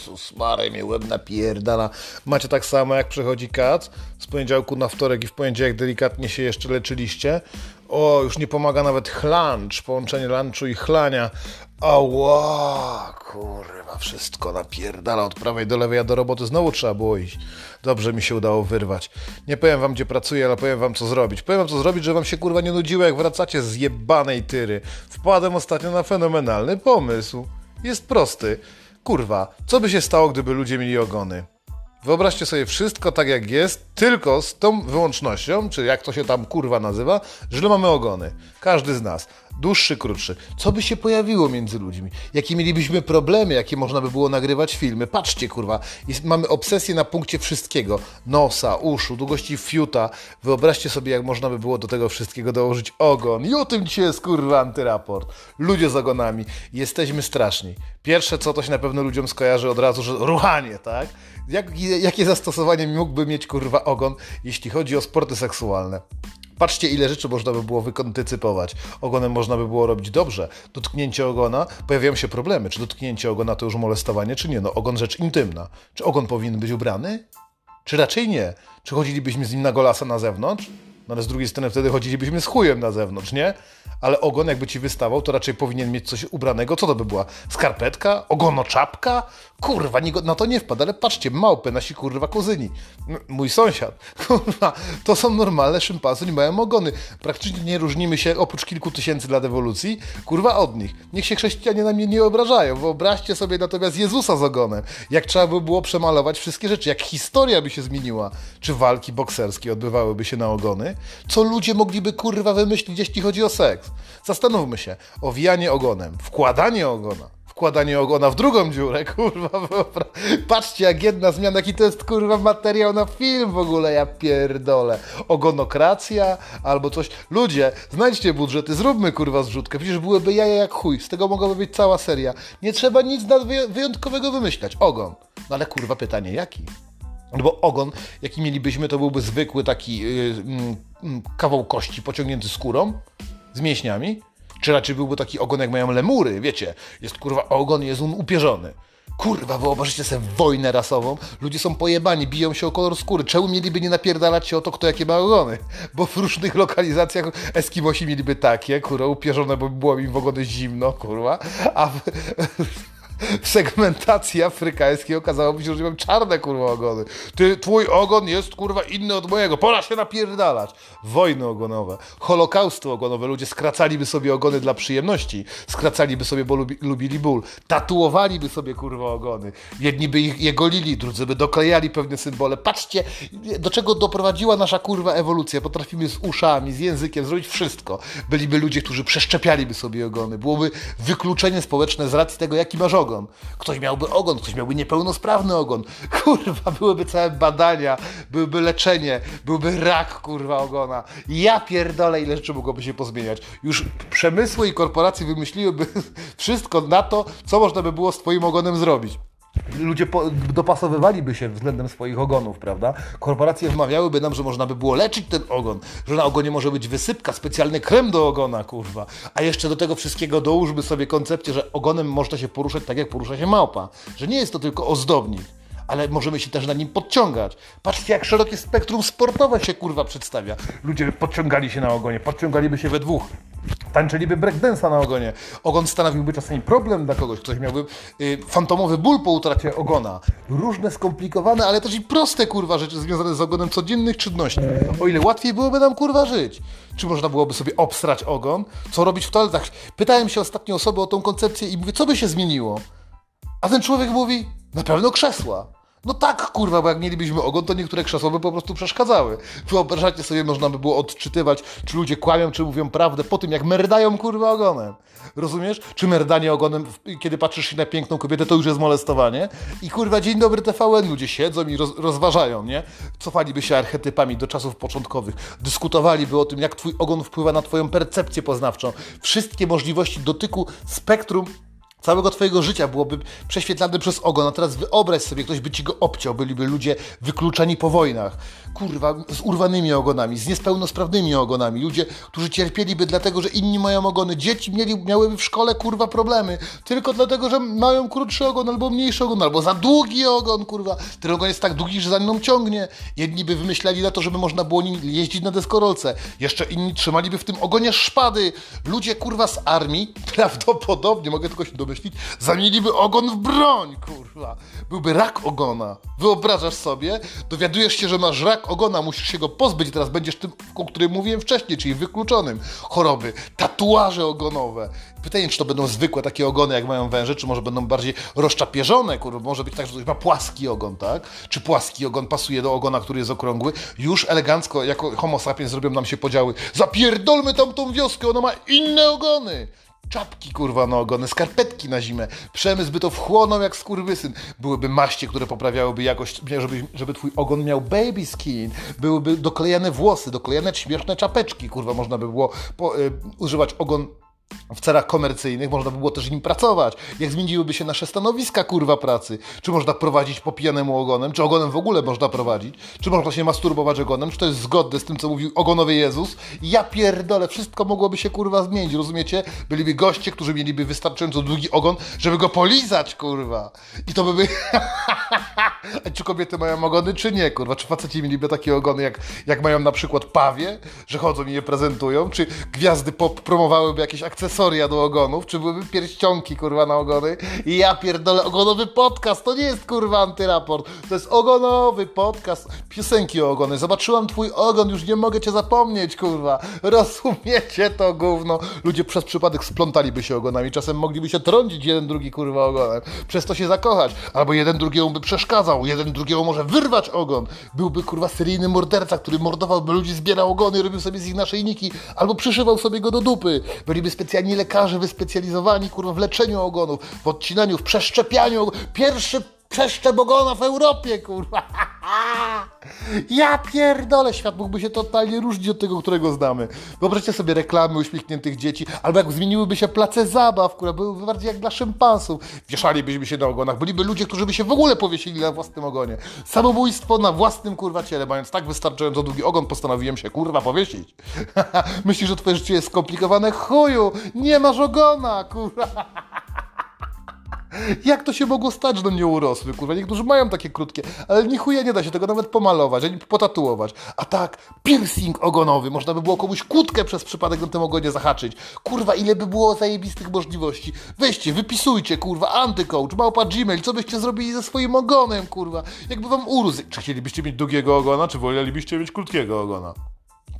Jezus Mary, mnie łeb napierdala. Macie tak samo jak przechodzi kac, z poniedziałku na wtorek i w poniedziałek delikatnie się jeszcze leczyliście. O, już nie pomaga nawet chluncz, połączenie lunchu i chlania. Ała, kurwa, wszystko napierdala od prawej do lewej, a do roboty znowu trzeba było iść. Dobrze mi się udało wyrwać. Nie powiem wam, gdzie pracuję, ale powiem wam, co zrobić. Powiem wam, co zrobić, że wam się kurwa nie nudziło, jak wracacie z jebanej tyry. Wpadłem ostatnio na fenomenalny pomysł. Jest prosty. Kurwa, co by się stało, gdyby ludzie mieli ogony? Wyobraźcie sobie wszystko tak jak jest, tylko z tą wyłącznością, czy jak to się tam kurwa nazywa, że mamy ogony. Każdy z nas. Dłuższy, krótszy. Co by się pojawiło między ludźmi? Jakie mielibyśmy problemy, jakie można by było nagrywać filmy? Patrzcie, kurwa, jest, mamy obsesję na punkcie wszystkiego. Nosa, uszu, długości fiuta. Wyobraźcie sobie, jak można by było do tego wszystkiego dołożyć ogon. I o tym dzisiaj jest, kurwa, antyraport. Ludzie z ogonami. Jesteśmy straszni. Pierwsze, co to się na pewno ludziom skojarzy od razu, że ruchanie, tak? Jak, jakie zastosowanie mógłby mieć, kurwa, ogon, jeśli chodzi o sporty seksualne? Patrzcie, ile rzeczy można by było wykontycypować. Ogonem można by było robić dobrze. Dotknięcie ogona, pojawiają się problemy. Czy dotknięcie ogona to już molestowanie, czy nie? No, ogon rzecz intymna. Czy ogon powinien być ubrany? Czy raczej nie? Czy chodzilibyśmy z nim na golasa na zewnątrz? No ale z drugiej strony wtedy chodzilibyśmy z chujem na zewnątrz, nie? Ale ogon jakby ci wystawał, to raczej powinien mieć coś ubranego. Co to by była? Skarpetka? Ogonoczapka? Kurwa, na to nie wpadł, ale patrzcie, małpy, nasi kurwa kuzyni. Mój sąsiad. Kurwa, to są normalne szympansy, nie mają ogony. Praktycznie nie różnimy się, oprócz kilku tysięcy lat ewolucji, kurwa od nich. Niech się chrześcijanie na mnie nie obrażają. Wyobraźcie sobie natomiast Jezusa z ogonem. Jak trzeba by było przemalować wszystkie rzeczy, jak historia by się zmieniła. Czy walki bokserskie odbywałyby się na ogony? Co ludzie mogliby kurwa wymyślić, jeśli chodzi o seks? Zastanówmy się. Owijanie ogonem, wkładanie ogona, wkładanie ogona w drugą dziurę, kurwa, patrzcie jak jedna zmiana, jaki to jest kurwa materiał na film w ogóle, ja pierdolę. Ogonokracja albo coś. Ludzie, znajdźcie budżety, zróbmy kurwa zrzutkę, przecież byłyby jaja jak chuj, z tego mogłaby być cała seria. Nie trzeba nic wyjątkowego wymyślać, ogon. No ale kurwa pytanie, jaki? No bo ogon, jaki mielibyśmy, to byłby zwykły taki yy, yy, kawał kości pociągnięty skórą z mięśniami. Czy raczej byłby taki ogon, jak mają lemury, wiecie? Jest kurwa ogon, jest on upierzony. Kurwa, wyobraźcie sobie wojnę rasową. Ludzie są pojebani, biją się o kolor skóry. Czemu mieliby nie napierdalać się o to, kto jakie ma ogony? Bo w różnych lokalizacjach Eskimosi mieliby takie, kurwa, upierzone, bo było im w ogóle zimno, kurwa. A w, segmentacji afrykańskiej okazałoby się, że mam czarne kurwa ogony. Ty, twój ogon jest kurwa inny od mojego. Pora się napierdalać. Wojny ogonowe, holokausty ogonowe. Ludzie skracaliby sobie ogony dla przyjemności. Skracaliby sobie, bo lubi, lubili ból. Tatuowaliby sobie kurwa ogony. Jedni by ich je golili, drudzy by doklejali pewne symbole. Patrzcie, do czego doprowadziła nasza kurwa ewolucja. Potrafimy z uszami, z językiem zrobić wszystko. Byliby ludzie, którzy przeszczepialiby sobie ogony. Byłoby wykluczenie społeczne z racji tego, jaki masz ogon ogon. Ktoś miałby ogon, ktoś miałby niepełnosprawny ogon. Kurwa, byłyby całe badania, byłyby leczenie, byłby rak, kurwa, ogona. Ja pierdolę, ile rzeczy mogłoby się pozmieniać. Już przemysły i korporacje wymyśliłyby wszystko na to, co można by było z twoim ogonem zrobić ludzie po, dopasowywaliby się względem swoich ogonów, prawda? Korporacje wmawiałyby nam, że można by było leczyć ten ogon, że na ogonie może być wysypka, specjalny krem do ogona, kurwa. A jeszcze do tego wszystkiego dołóżmy sobie koncepcję, że ogonem można się poruszać tak, jak porusza się małpa. Że nie jest to tylko ozdobnik ale możemy się też na nim podciągać. Patrzcie, jak szerokie spektrum sportowe się kurwa przedstawia. Ludzie podciągali się na ogonie, podciągaliby się we dwóch. Tańczyliby breakdance'a na ogonie. Ogon stanowiłby czasami problem dla kogoś. Ktoś miałby y, fantomowy ból po utracie ogona. Różne skomplikowane, ale też i proste kurwa rzeczy związane z ogonem codziennych czynności. O ile łatwiej byłoby nam kurwa żyć. Czy można byłoby sobie obstrać ogon? Co robić w toaletach? Pytałem się ostatnio osoby o tą koncepcję i mówię, co by się zmieniło? A ten człowiek mówi, na pewno krzesła. No tak, kurwa, bo jak mielibyśmy ogon, to niektóre krzesła by po prostu przeszkadzały. Wyobrażacie sobie, można by było odczytywać, czy ludzie kłamią, czy mówią prawdę po tym, jak merdają, kurwa, ogonem. Rozumiesz? Czy merdanie ogonem, kiedy patrzysz się na piękną kobietę, to już jest molestowanie? I kurwa, dzień dobry TVN, ludzie siedzą i roz, rozważają, nie? Cofaliby się archetypami do czasów początkowych. Dyskutowaliby o tym, jak twój ogon wpływa na twoją percepcję poznawczą. Wszystkie możliwości dotyku spektrum całego twojego życia byłoby prześwietlane przez ogon, a teraz wyobraź sobie, ktoś by ci go obciął, byliby ludzie wykluczani po wojnach, kurwa, z urwanymi ogonami, z niespełnosprawnymi ogonami, ludzie, którzy cierpieliby dlatego, że inni mają ogony, dzieci mieli, miałyby w szkole, kurwa, problemy, tylko dlatego, że mają krótszy ogon, albo mniejszy ogon, albo za długi ogon, kurwa, ten ogon jest tak długi, że za mną ciągnie, jedni by wymyślali na to, żeby można było jeździć na deskorolce, jeszcze inni trzymaliby w tym ogonie szpady, ludzie, kurwa, z armii, prawdopodobnie, mogę tylko się domyślić, zamieniliby ogon w broń, kurwa, byłby rak ogona, wyobrażasz sobie, dowiadujesz się, że masz rak ogona, musisz się go pozbyć teraz będziesz tym, o którym mówiłem wcześniej, czyli wykluczonym, choroby, tatuaże ogonowe, Pytanie, czy to będą zwykłe takie ogony, jak mają węże, czy może będą bardziej rozczapieżone, kurwa, może być tak, że ktoś ma płaski ogon, tak? Czy płaski ogon pasuje do ogona, który jest okrągły? Już elegancko, jako homo sapiens zrobią nam się podziały. Zapierdolmy tam tą wioskę, ona ma inne ogony! Czapki, kurwa, na ogony, skarpetki na zimę. Przemysł by to wchłonął jak skurwysyn. Byłyby maście, które poprawiałyby jakość, żeby, żeby twój ogon miał baby skin. Byłyby doklejane włosy, doklejane śmieszne czapeczki, kurwa, można by było po, y, używać ogon w celach komercyjnych można by było też nim pracować. Jak zmieniłyby się nasze stanowiska, kurwa, pracy? Czy można prowadzić po pijanemu ogonem? Czy ogonem w ogóle można prowadzić? Czy można się masturbować ogonem? Czy to jest zgodne z tym, co mówił ogonowy Jezus? Ja pierdolę, wszystko mogłoby się, kurwa, zmienić, rozumiecie? Byliby goście, którzy mieliby wystarczająco długi ogon, żeby go polizać, kurwa. I to by by... Czy kobiety mają ogony, czy nie, kurwa? Czy faceci mieliby takie ogony, jak, jak mają na przykład pawie, że chodzą i je prezentują? Czy gwiazdy pop promowałyby jakieś akcesoria do ogonów? Czy byłyby pierścionki, kurwa, na ogony? I ja pierdolę, ogonowy podcast, to nie jest, kurwa, antyraport. To jest ogonowy podcast. Piosenki o ogony. Zobaczyłam twój ogon, już nie mogę cię zapomnieć, kurwa. Rozumiecie to gówno? Ludzie przez przypadek splątaliby się ogonami. Czasem mogliby się trącić jeden, drugi, kurwa, ogonem. Przez to się zakochać. Albo jeden drugiemu by przeszkadzał. Jeden drugiego może wyrwać ogon. Byłby, kurwa, seryjny morderca, który mordowałby ludzi, zbierał ogony, robił sobie z nich naszyjniki. Albo przyszywał sobie go do dupy. Byliby specjalni lekarze wyspecjalizowani, kurwa, w leczeniu ogonów, w odcinaniu, w przeszczepianiu. Pierwszy przeszczep ogona w Europie, kurwa. Ja pierdolę, świat mógłby się totalnie różnić od tego, którego znamy. Wyobraźcie sobie reklamy uśmiechniętych dzieci, albo jak zmieniłyby się place zabaw, które byłyby bardziej jak dla szympansów. Wieszalibyśmy się na ogonach, byliby ludzie, którzy by się w ogóle powiesili na własnym ogonie. Samobójstwo na własnym, kurwa, ciele, mając tak wystarczająco długi ogon, postanowiłem się, kurwa, powiesić. Myślisz, że twoje życie jest skomplikowane? Chuju, nie masz ogona, kurwa. Jak to się mogło stać, że do mnie urosły, kurwa? Niektórzy mają takie krótkie, ale ni chuja nie da się tego nawet pomalować, ani potatuować. A tak, piercing ogonowy, można by było komuś kłódkę przez przypadek na tym ogonie zahaczyć. Kurwa, ile by było zajebistych możliwości. Weźcie, wypisujcie, kurwa, antycoach, małpa Gmail, co byście zrobili ze swoim ogonem, kurwa? Jakby wam urósł. Czy chcielibyście mieć długiego ogona, czy wolelibyście mieć krótkiego ogona?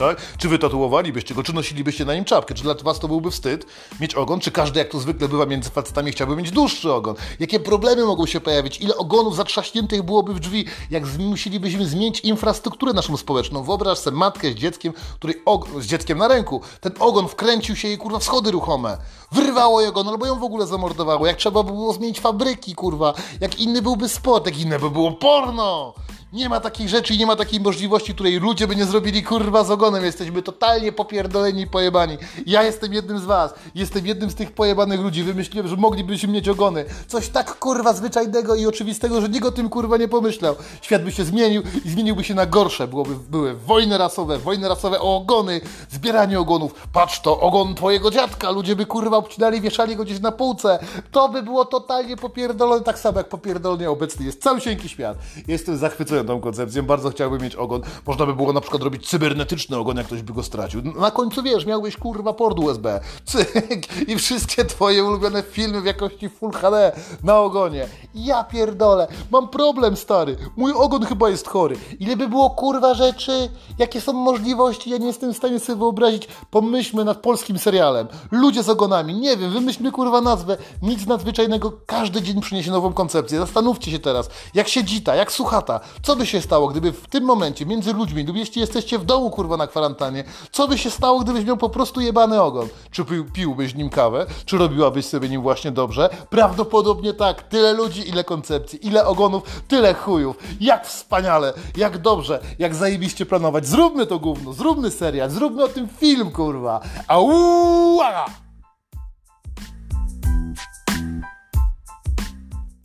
Tak? Czy wytatuowalibyście go, czy nosilibyście na nim czapkę? Czy dla was to byłby wstyd mieć ogon? Czy każdy, jak to zwykle bywa między facetami, chciałby mieć dłuższy ogon? Jakie problemy mogą się pojawić? Ile ogonów zatrzaśniętych byłoby w drzwi? Jak musielibyśmy zmienić infrastrukturę naszą społeczną? Wyobraź sobie matkę z dzieckiem, której z dzieckiem na ręku. Ten ogon wkręcił się jej, kurwa, w schody ruchome. Wyrwało jej ogon, albo ją w ogóle zamordowało. Jak trzeba by było zmienić fabryki, kurwa. Jak inny byłby sport, jak inne by było porno. Nie ma takich rzeczy i nie ma takiej możliwości, której ludzie by nie zrobili kurwa z ogonem. Jesteśmy totalnie popierdoleni i pojebani. Ja jestem jednym z was. Jestem jednym z tych pojebanych ludzi. Wymyśliłem, że moglibyśmy mieć ogony. Coś tak kurwa zwyczajnego i oczywistego, że nikt o tym kurwa nie pomyślał. Świat by się zmienił i zmieniłby się na gorsze. Byłoby, były wojny rasowe, wojny rasowe o ogony, zbieranie ogonów. Patrz to, ogon twojego dziadka. Ludzie by kurwa obcinali, wieszali go gdzieś na półce. To by było totalnie popierdolone, tak samo jak popierdolnie obecny jest cały świat. Jestem zachwycony tą koncepcją, bardzo chciałbym mieć ogon. Można by było na przykład robić cybernetyczny ogon, jak ktoś by go stracił. Na końcu wiesz, miałbyś kurwa port USB. Cyk! I wszystkie twoje ulubione filmy w jakości Full HD na ogonie. Ja pierdolę, mam problem stary. Mój ogon chyba jest chory. Ile by było kurwa rzeczy? Jakie są możliwości? Ja nie jestem w stanie sobie wyobrazić. Pomyślmy nad polskim serialem. Ludzie z ogonami. Nie wiem, wymyślmy kurwa nazwę. Nic nadzwyczajnego. Każdy dzień przyniesie nową koncepcję. Zastanówcie się teraz. Jak się dzita, jak suchata. Co by się stało, gdyby w tym momencie między ludźmi, lub jeśli jesteście w domu, kurwa, na kwarantannie, co by się stało, gdybyś miał po prostu jebany ogon? Czy pił, piłbyś nim kawę? Czy robiłabyś sobie nim właśnie dobrze? Prawdopodobnie tak. Tyle ludzi, ile koncepcji, ile ogonów, tyle chujów. Jak wspaniale, jak dobrze, jak zajebiście planować. Zróbmy to gówno, zróbmy serial, zróbmy o tym film, kurwa. Auaa!